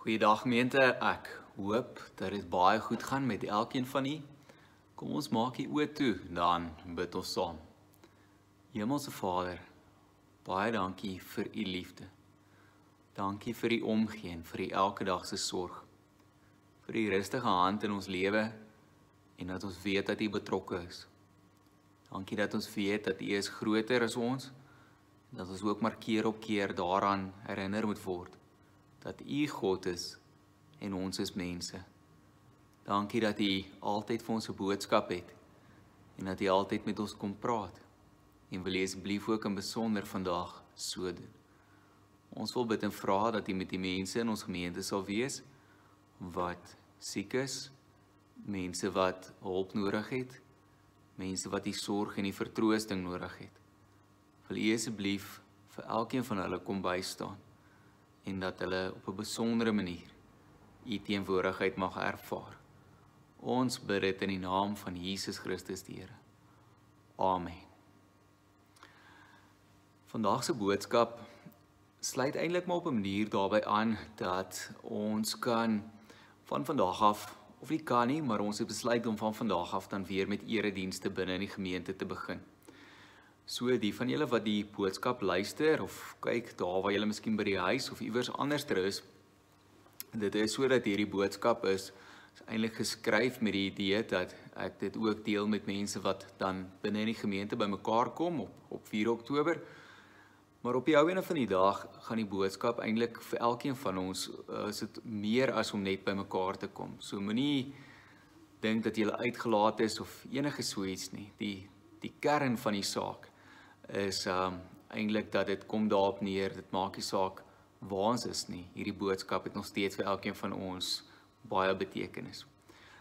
Goeiedag gemeente. Ek hoop dat dit baie goed gaan met elkeen van u. Kom ons maak die oë toe, dan bid ons saam. Hemelse Vader, baie dankie vir u liefde. Dankie vir u omgee en vir u elke dag se sorg. Vir u rustige hand in ons lewe en dat ons weet dat u betrokke is. Dankie dat ons weet dat u is groter as ons dat ons ook maar keer op keer daaraan herinner moet word dat U God is en ons is mense. Dankie dat U altyd vir ons 'n boodskap het en dat U altyd met ons kom praat. En wil asseblief ook in besonder vandag so doen. Ons wil bid en vra dat U met die mense in ons gemeente sal wees wat siek is, mense wat hulp nodig het, mense wat U sorg en U vertroosting nodig het. Wil U asseblief vir elkeen van hulle kom bystaan en dat hulle op 'n besondere manier u teenwoordigheid mag ervaar. Ons bid dit in die naam van Jesus Christus die Here. Amen. Vandag se boodskap sluit eintlik maar op 'n manier daarbey aan dat ons kan van vandag af of nie kan nie, maar ons het besluit om van vandag af dan weer met eredienste binne in die gemeente te begin. So die van julle wat die boodskap luister of kyk daar waar julle miskien by die huis of iewers anderster is, dit is sodat hierdie boodskap is, is eintlik geskryf met die idee dat ek dit ook deel met mense wat dan binne in die gemeente bymekaar kom op op 4 Oktober. Maar op die ou ene van die dag gaan die boodskap eintlik vir elkeen van ons uh, is dit meer as om net bymekaar te kom. So moenie dink dat jy uitgelaat is of enige so iets nie. Die die kern van die saak is um eintlik dat dit kom daarop neer, dit maak nie saak waar ons is nie. Hierdie boodskap het nog steeds vir elkeen van ons baie betekenis.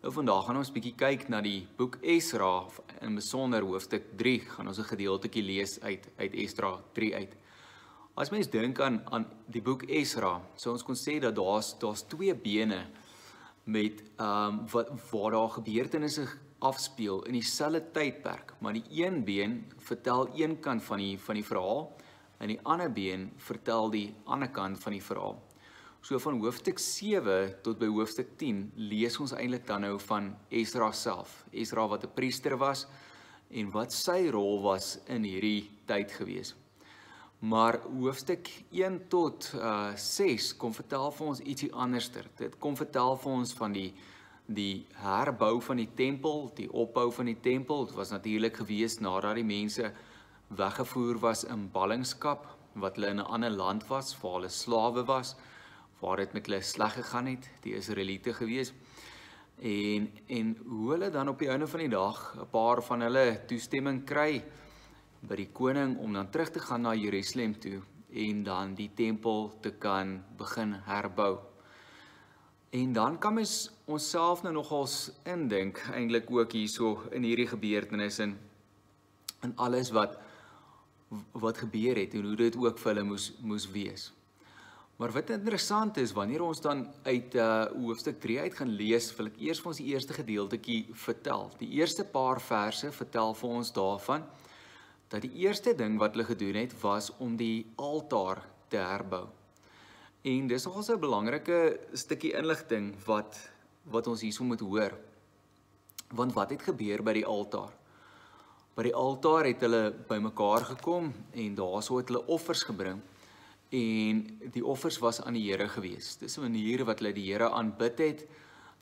Nou vandag gaan ons bietjie kyk na die boek Esra in besonder hoofstuk 3 gaan ons 'n gedeeltetjie lees uit uit Esra 3 uit. As mens dink aan aan die boek Esra, sou ons kon sê dat daar's daar's twee bene met ehm um, wat waar daar gebeurtenisse afspeel in dieselfde tydperk, maar die een been vertel een kant van die van die verhaal en die ander been vertel die ander kant van die verhaal. So van hoofstuk 7 tot by hoofstuk 10 lees ons eintlik dan nou van Esra self. Esra wat 'n priester was en wat sy rol was in hierdie tyd gewees. Maar hoofstuk 1 tot uh 6 kom vertel vir ons ietsie anderster. Dit kom vertel vir ons van die die herbou van die tempel, die opbou van die tempel. Dit was natuurlik gewees nadat die mense weggevoer was in ballingskap wat hulle in 'n ander land was, waar hulle slawe was, waar dit met hulle sleg gegaan het, die Israeliete gewees. En en hoe hulle dan op die einde van die dag 'n paar van hulle toestemming kry by die koning om dan terug te gaan na Jerusalem toe en dan die tempel te kan begin herbou. En dan kan mens onsself nou nogals indink eintlik ook hierso in hierdie gebeurtenisse en in alles wat wat gebeur het en hoe dit ook vir hulle moes moes wees. Maar wat interessant is wanneer ons dan uit uh hoofstuk 3 uit gaan lees, wil ek eers vir ons die eerste gedeeltjie vertel. Die eerste paar verse vertel vir ons daarvan dat die eerste ding wat hulle gedoen het was om die altaar te herbou. En dis nogal 'n belangrike stukkie inligting wat wat ons hierso moet hoor. Want wat het gebeur by die altaar? By die altaar het hulle bymekaar gekom en daarso het hulle offers gebring en die offers was aan die Here gewees. Dis 'n manier wat hulle die Here aanbid het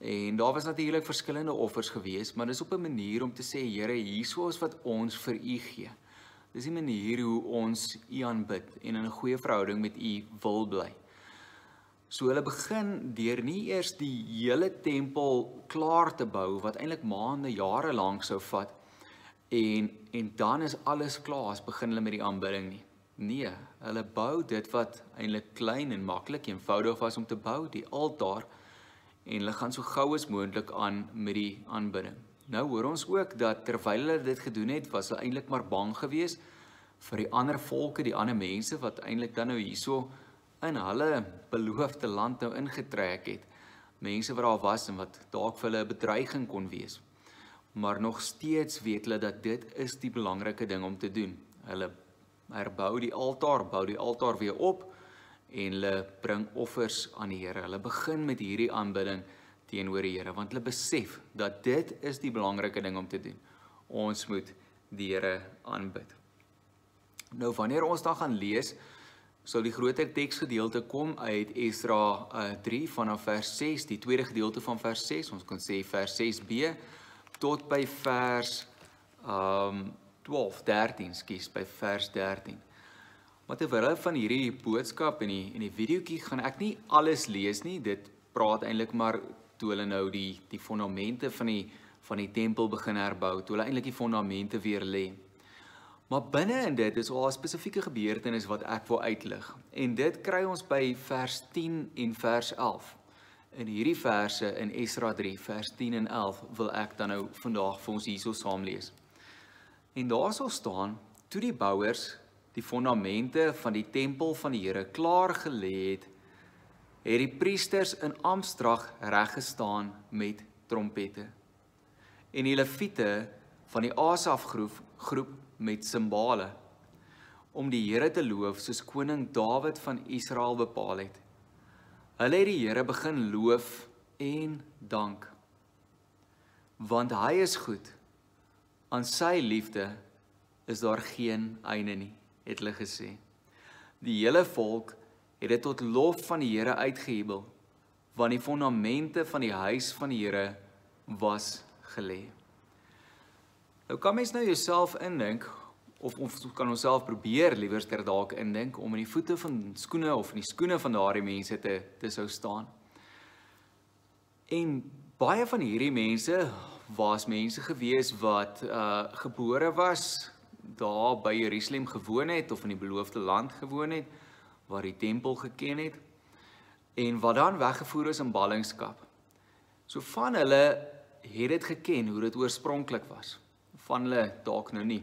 en daar was natuurlik verskillende offers gewees, maar dis op 'n manier om te sê Here, hierso is wat ons vir U gee. Dis 'n manier hoe ons U aanbid en in 'n goeie verhouding met U wil bly. So hulle begin deur nie eers die hele tempel klaar te bou wat eintlik maande, jare lank sou vat en en dan is alles klaar, as begin hulle met die aanbidding nie. Nee, hulle bou dit wat eintlik klein en maklik en eenvoudig was om te bou, die altaar en hulle gaan so gou as moontlik aan met die aanbidding. Nou hoor ons ook dat terwyl hulle dit gedoen het, was hulle eintlik maar bang geweest vir die ander volke, die ander mense wat eintlik dan nou hierso in hulle beloofde land nou ingetrek het. Mense wat daar was en wat dalk vir hulle 'n bedreiging kon wees. Maar nog steeds weet hulle dat dit is die belangrike ding om te doen. Hulle herbou die altaar, bou die altaar weer op en hulle bring offers aan die Here. Hulle begin met hierdie aanbidding teenoor die Here want hulle besef dat dit is die belangrike ding om te doen. Ons moet die Here aanbid. Nou wanneer ons dan gaan lees, sal die groter teksgedeelte kom uit Esra uh, 3 vanaf vers 6, die tweede gedeelte van vers 6, ons kan sê vers 6b tot by vers um 12, 13, skus, by vers 13. Maar terwyl van hierdie boodskap en die en die videoetjie gaan ek nie alles lees nie. Dit praat eintlik maar toe hulle nou die die fondamente van die van die tempel begin herbou, toe hulle eintlik die fondamente weer lê. Maar binne in dit is al 'n spesifieke gebeurtenis wat ek wil uitlig. En dit kry ons by vers 10 en vers 11. In hierdie verse in Esra 3 vers 10 en 11 wil ek dan nou vandag vir ons hierso saam lees. En daar sal staan toe die bouers die fondamente van die tempel van die Here klaar gelê het, het die priesters in Amstrag reg gestaan met trompette. En die leviete van die Asaf groep groep met simbale om die Here te loof soos koning Dawid van Israel bepaal het. Hulle het die Here begin loof en dank want hy is goed. Aan sy liefde is daar geen einde nie, het hulle gesê. Die hele volk het dit tot lof van die Here uitgehebel want die fondamente van die huis van die Here was gelê. Nou kan mens nou jouself indink of of kan ons self probeer liewerster dalk indink om in die voete van skoene of in die skoene van daardie mense te te sou staan. En baie van hierdie mense was mense gewees wat uh gebore was daar by Jerusalem gewoon het of in die beloofde land gewoon het waar die tempel geken het en wat dan weggevoer is in ballingskap. So van hulle het dit geken hoe dit oorspronklik was. Van hulle dalk nou nie.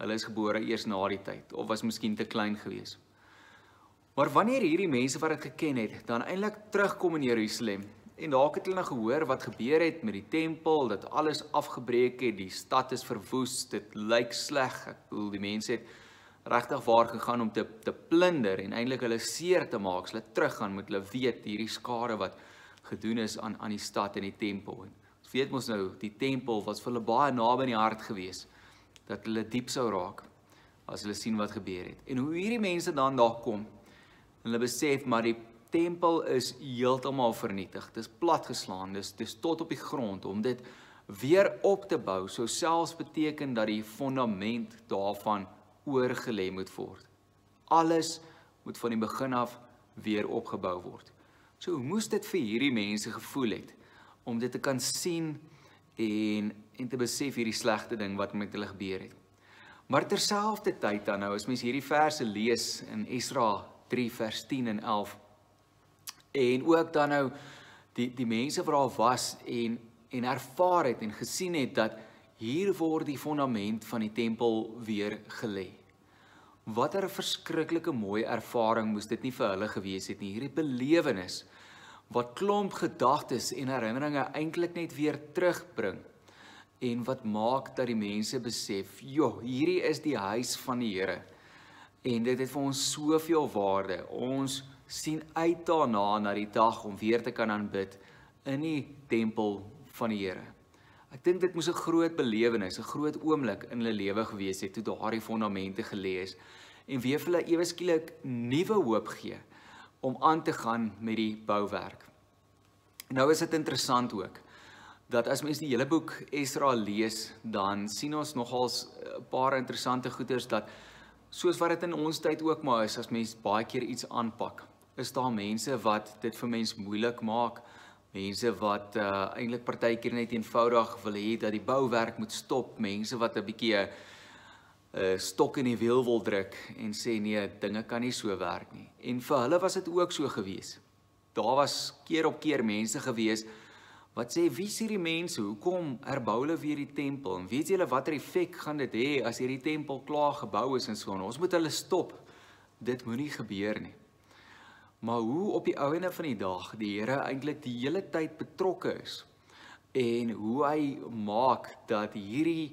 Hulle is gebore eers na die tyd of was miskien te klein geweest. Maar wanneer hierdie mense wat dit geken het, dan eintlik terugkom in Jerusalem en dalk het hulle nou gehoor wat gebeur het met die tempel, dat alles afgebreek het, die stad is verwoes, dit lyk sleg. Ek bedoel die mense het regtig waar gegaan om te te plunder en eintlik hulle seer te maak. Hulle teruggaan met hulle weet hierdie skade wat gedoen is aan aan die stad en die tempel. En weet mos nou die tempel was vir hulle baie naby in die hart gewees dat hulle diep sou raak as hulle sien wat gebeur het. En hoe hierdie mense dan daar kom. Hulle besef maar die tempel is heeltemal vernietig. Dit is platgeslaan. Dis dis tot op die grond om dit weer op te bou sou selfs beteken dat die fondament daarvan oorgelê moet word. Alles moet van die begin af weer opgebou word. So hoe moes dit vir hierdie mense gevoel het om dit te kan sien en en te besef hierdie slegte ding wat met hulle gebeur het. Maar terselfdertyd dan nou as mens hierdie verse lees in Esra 3 vers 10 en 11 en ook dan nou die die mense wat daar was en en ervaar het en gesien het dat Hier word die fondament van die tempel weer gelê. Watter 'n verskriklike mooi ervaring moes dit nie vir hulle gewees het nie. Hierdie belewenis wat klomp gedagtes en herinneringe eintlik net weer terugbring en wat maak dat die mense besef, "Jo, hierdie is die huis van die Here." En dit het vir ons soveel waarde. Ons sien uit daarna na die dag om weer te kan aanbid in die tempel van die Here. Ek dink dit moes 'n groot belewenis, 'n groot oomblik in hulle lewe gewees het toe daardie fondamente gelê is en weer vir hulle ewe skielik nuwe hoop gee om aan te gaan met die bouwerk. Nou is dit interessant ook dat as mens die hele boek Esra lees, dan sien ons nogals 'n paar interessante goeters dat soos wat dit in ons tyd ook maar is as mens baie keer iets aanpak, is daar mense wat dit vir mens moeilik maak mense wat uh eintlik partykeer net eenvoudig wil hê dat die bouwerk moet stop, mense wat 'n bietjie 'n uh, stok in die wiel wil druk en sê nee, dinge kan nie so werk nie. En vir hulle was dit ook so gewees. Daar was keer op keer mense gewees wat sê wie is hierdie mense? Hoekom herbou hulle weer die tempel? En weet julle watter effek gaan dit hê as hierdie tempel klaar gebou is en so aan? Ons moet hulle stop. Dit moenie gebeur nie. Maar hoe op die ouene van die dag die Here eintlik die hele tyd betrokke is en hoe hy maak dat hierdie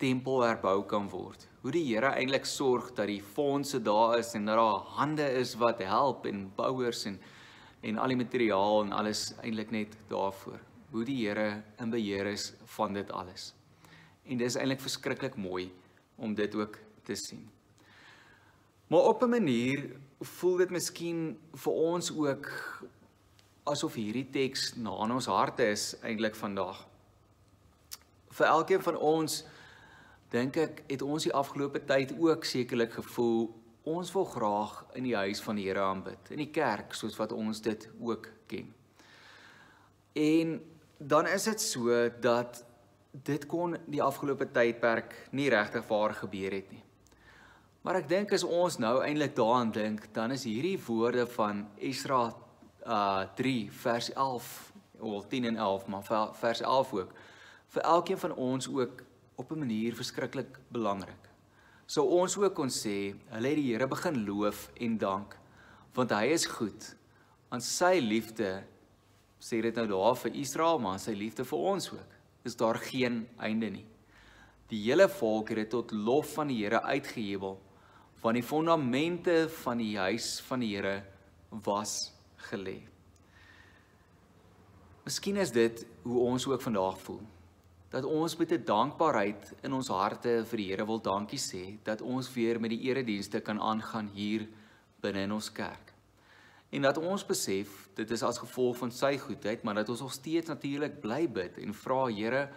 tempel herbou kan word. Hoe die Here eintlik sorg dat die fondse daar is en dat daar hande is wat help en bouers en en al die materiaal en alles eintlik net daarvoor. Hoe die Here in beheer is van dit alles. En dis eintlik verskriklik mooi om dit ook te sien. Maar op 'n manier voel dit miskien vir ons ook asof hierdie teks na in ons harte is eintlik vandag. Vir elkeen van ons dink ek het ons die afgelope tyd ook sekerlik gevoel ons wil graag in die huis van die Here aanbid, in die kerk soos wat ons dit ook ken. En dan is dit so dat dit kon die afgelope tydperk nie regtig waar gebeur het nie. Maar ek dink as ons nou eintlik daaraan dink, dan is hierdie woorde van Esra uh 3 vers 11 of 10 en 11, maar vers 11 ook vir elkeen van ons ook op 'n manier verskriklik belangrik. So ons ook kon sê, hulle het die Here begin loof en dank want hy is goed. Aan sy liefde sê dit nou daar vir Israel, maar sy liefde vir ons ook. Is daar geen einde nie. Die hele volk het dit tot lof van die Here uitgehebel want die fondamente van die huis van die Here was gelê. Miskien is dit hoe ons ook vandag voel dat ons met 'n dankbaarheid in ons harte vir die Here wil dankie sê dat ons weer met die eredienste kan aangaan hier binne in ons kerk. En dat ons besef dit is as gevolg van sy goedheid, maar dat ons nog steeds natuurlik bly bid en vra Here,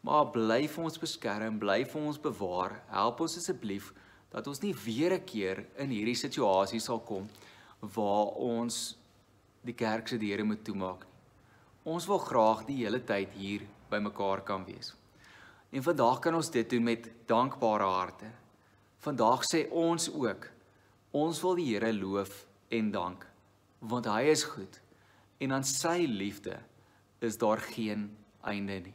maar bly vir ons beskerm, bly vir ons bewaar. Help ons asseblief dat ons nie weer 'n keer in hierdie situasie sal kom waar ons die kerk se deure moet toemaak nie. Ons wil graag die hele tyd hier bymekaar kan wees. En vandag kan ons dit doen met dankbare harte. Vandag sê ons ook ons wil die Here loof en dank want hy is goed en aan sy liefde is daar geen einde nie.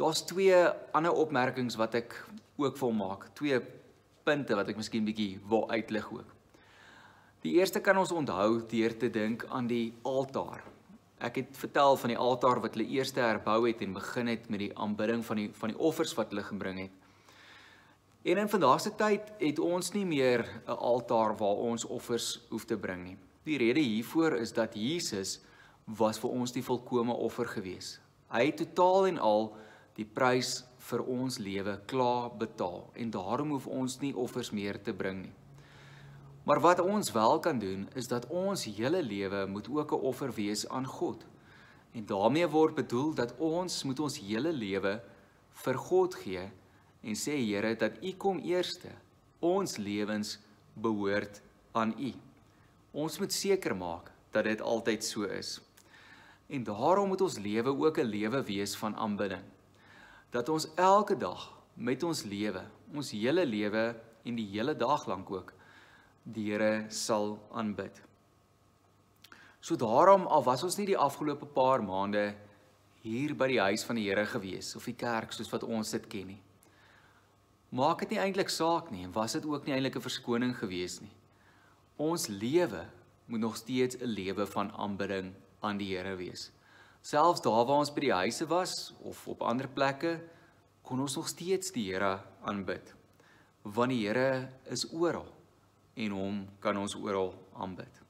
Daar's twee ander opmerkings wat ek ook wil maak. Twee punte wat ek miskien bietjie wil uitlig ook. Die eerste kan ons onthou deur te dink aan die altaar. Ek het vertel van die altaar wat hulle eers herbou het en begin het met die aanbidding van die van die offers wat hulle gebring het. En in vandag se tyd het ons nie meer 'n altaar waar ons offers hoef te bring nie. Die rede hiervoor is dat Jesus was vir ons die volkomme offer gewees. Hy het totaal en al die prys vir ons lewe klaar betaal en daarom hoef ons nie offers meer te bring nie. Maar wat ons wel kan doen is dat ons hele lewe moet ook 'n offer wees aan God. En daarmee word bedoel dat ons moet ons hele lewe vir God gee en sê Here dat U kom eerste. Ons lewens behoort aan U. Ons moet seker maak dat dit altyd so is. En daarom moet ons lewe ook 'n lewe wees van aanbidding. Dat ons elke dag met ons lewe, ons hele lewe en die hele dag lank ook die Here sal aanbid. So daarom al was ons nie die afgelope paar maande hier by die huis van die Here gewees of die kerk soos wat ons dit ken nie. Maak dit nie eintlik saak nie en was dit ook nie eintlik 'n verskoning gewees nie. Ons lewe moet nog steeds 'n lewe van aanbidding aan die Here wees. Selfs daar waar ons by die huise was of op ander plekke kon ons nog steeds die Here aanbid. Want die Here is oral en hom kan ons oral aanbid.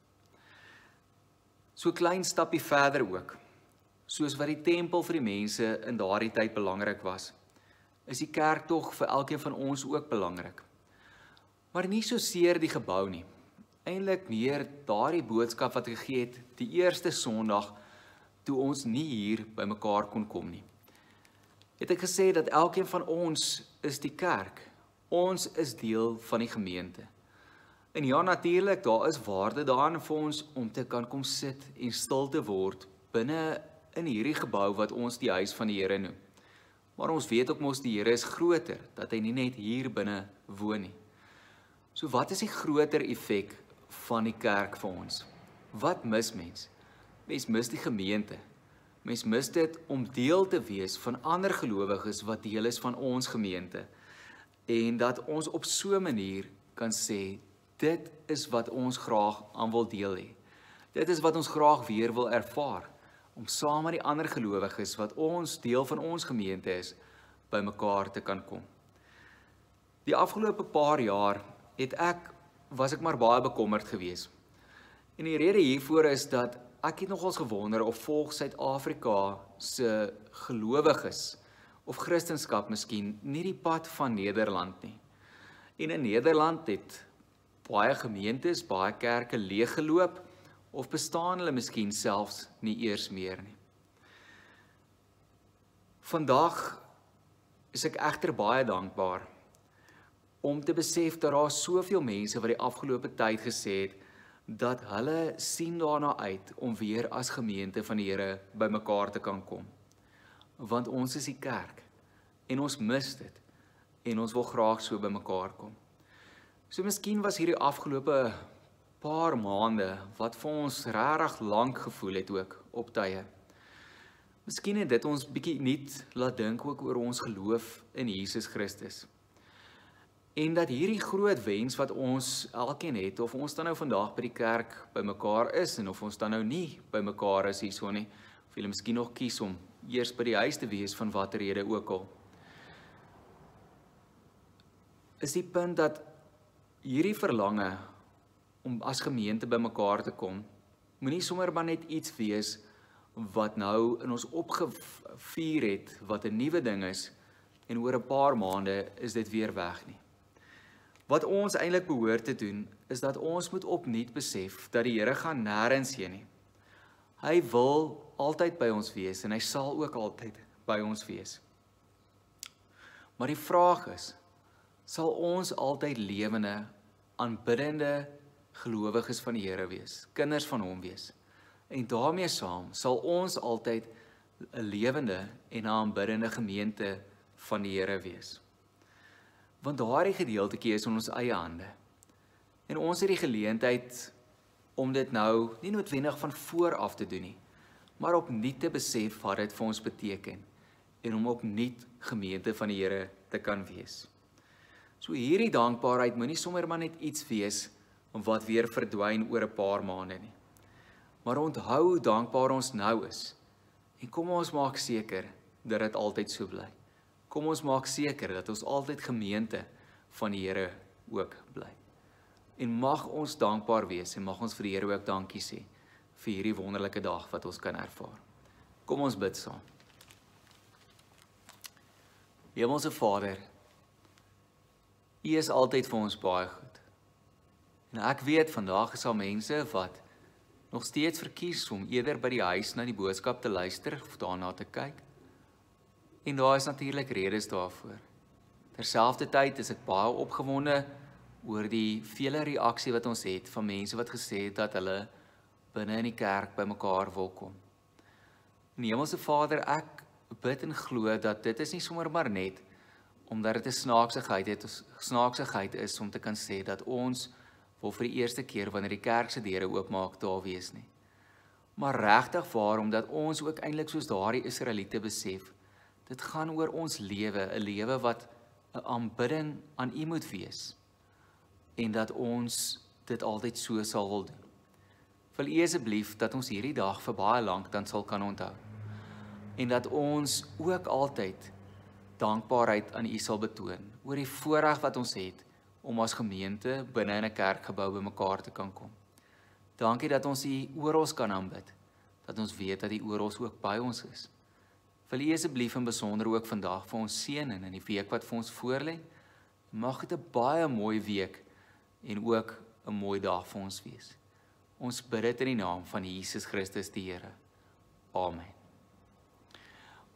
So klein stappie verder ook. Soos wat die tempel vir die mense in daardie tyd belangrik was, is die kerk tog vir elkeen van ons ook belangrik. Maar nie so seer die gebou nie. Eindelik meer daardie boodskap wat gegee het die eerste Sondag toe ons nie hier bymekaar kon kom nie. Het ek gesê dat elkeen van ons is die kerk. Ons is deel van die gemeente. En ja natuurlik, daar is waarde daarin vir ons om te kan kom sit en stil te word binne in hierdie gebou wat ons die huis van die Here noem. Maar ons weet ook mos die Here is groter, dat hy nie net hier binne woon nie. So wat is die groter effek van die kerk vir ons? Wat mis mens? Mens mis die gemeente. Mens mis dit om deel te wees van ander gelowiges wat deel is van ons gemeente en dat ons op so 'n manier kan sê Dit is wat ons graag aan wil deel hê. Dit is wat ons graag weer wil ervaar om saam met die ander gelowiges wat ons deel van ons gemeente is bymekaar te kan kom. Die afgelope paar jaar het ek was ek maar baie bekommerd geweest. En die rede hiervoor is dat ek het nogals gewonder of volg Suid-Afrika se gelowiges of Christendom miskien nie die pad van Nederland nie. En in Nederland het baie gemeentes, baie kerke leeggeloop of bestaan hulle miskien selfs nie eers meer nie. Vandag is ek egter baie dankbaar om te besef dat daar soveel mense wat die afgelope tyd gesê het dat hulle sien daarna uit om weer as gemeente van die Here bymekaar te kan kom. Want ons is die kerk en ons mis dit en ons wil graag so bymekaar kom. So miskien was hierdie afgelope paar maande wat vir ons regtig lank gevoel het ook op tye. Miskien het dit ons bietjie nuut laat dink ook oor ons geloof in Jesus Christus en dat hierdie groot wens wat ons elkeen het of ons dan nou vandag by die kerk bymekaar is en of ons dan nou nie bymekaar is hierso nie of jy miskien nog kies om eers by die huis te wees van watter rede ook al is die punt dat hierdie verlange om as gemeente bymekaar te kom moenie sommer maar net iets wees wat nou in ons opgevuur het wat 'n nuwe ding is en oor 'n paar maande is dit weer weg nie Wat ons eintlik behoort te doen is dat ons moet opnuut besef dat die Here gaan nêrens heen nie. Hy wil altyd by ons wees en hy sal ook altyd by ons wees. Maar die vraag is, sal ons altyd lewende, aanbiddende gelowiges van die Here wees, kinders van hom wees? En daarmee saam sal ons altyd 'n lewende en 'n aanbiddende gemeente van die Here wees want daardie gedeeltjie is in ons eie hande. En ons het die geleentheid om dit nou nie noodwendig van voor af te doen nie, maar opnuut te besef wat dit vir ons beteken en om opnuut gemeente van die Here te kan wees. So hierdie dankbaarheid moenie sommer maar net iets wees wat weer verdwyn oor 'n paar maande nie. Maar onthou hoe dankbaar ons nou is. En kom ons maak seker dat dit altyd so bly. Kom ons maak seker dat ons altyd gemeente van die Here ook bly. En mag ons dankbaar wees en mag ons vir die Here ook dankie sê vir hierdie wonderlike dag wat ons kan ervaar. Kom ons bid saam. Hemelse Vader, U is altyd vir ons baie goed. En ek weet vandag is daar mense wat nog steeds verkies om eerder by die huis na die boodskap te luister of daarna te kyk En daar is natuurlik redes daarvoor. Terselfdertyd is ek baie opgewonde oor die vele reaksie wat ons het van mense wat gesê het dat hulle binne in die kerk bymekaar wil kom. En Hemelse Vader, ek bid en glo dat dit is nie sommer maar net omdat dit 'n snaaksigheid het, 'n snaaksigheid is om te kan sê dat ons wil vir die eerste keer wanneer die kerk se deure oopmaak daar wees nie. Maar regtig waar omdat ons ook eintlik soos daardie Israeliete besef Dit gaan oor ons lewe, 'n lewe wat 'n aanbidding aan U moet wees en dat ons dit altyd so sal wil doen. Wil U asseblief dat ons hierdie dag vir baie lank dan sal kan onthou. En dat ons ook altyd dankbaarheid aan U sal betoon oor die voorreg wat ons het om as gemeente binne in 'n kerkgebou bymekaar te kan kom. Dankie dat ons U oral kan aanbid. Dat ons weet dat U oral ook by ons is. Wil U asseblief in besonder ook vandag vir ons seën en in die week wat vir ons voorlê. Mag dit 'n baie mooi week en ook 'n mooi dag vir ons wees. Ons bid dit in die naam van Jesus Christus die Here. Amen.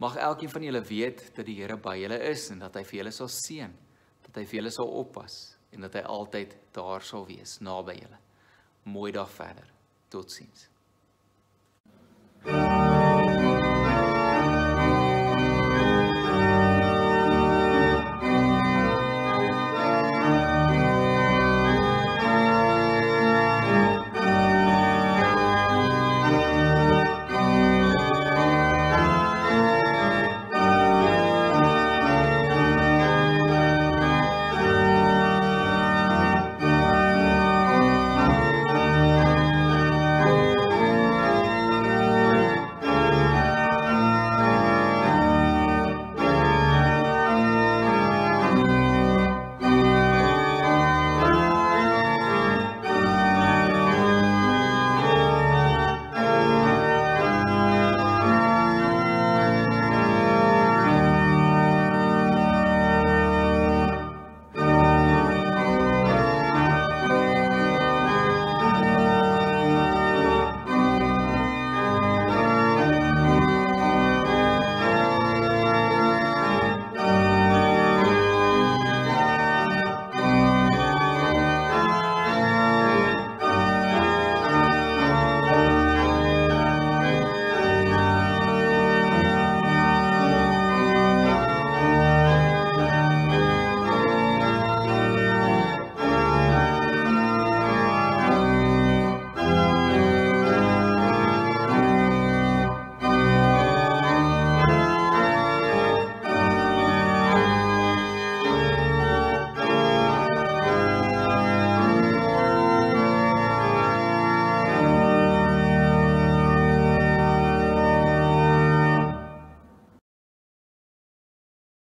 Mag elkeen van julle weet dat die Here by julle is en dat hy vir julle sal seën, dat hy vir julle sal oppas en dat hy altyd daar sal wees naby julle. Mooi dag verder. Totsiens.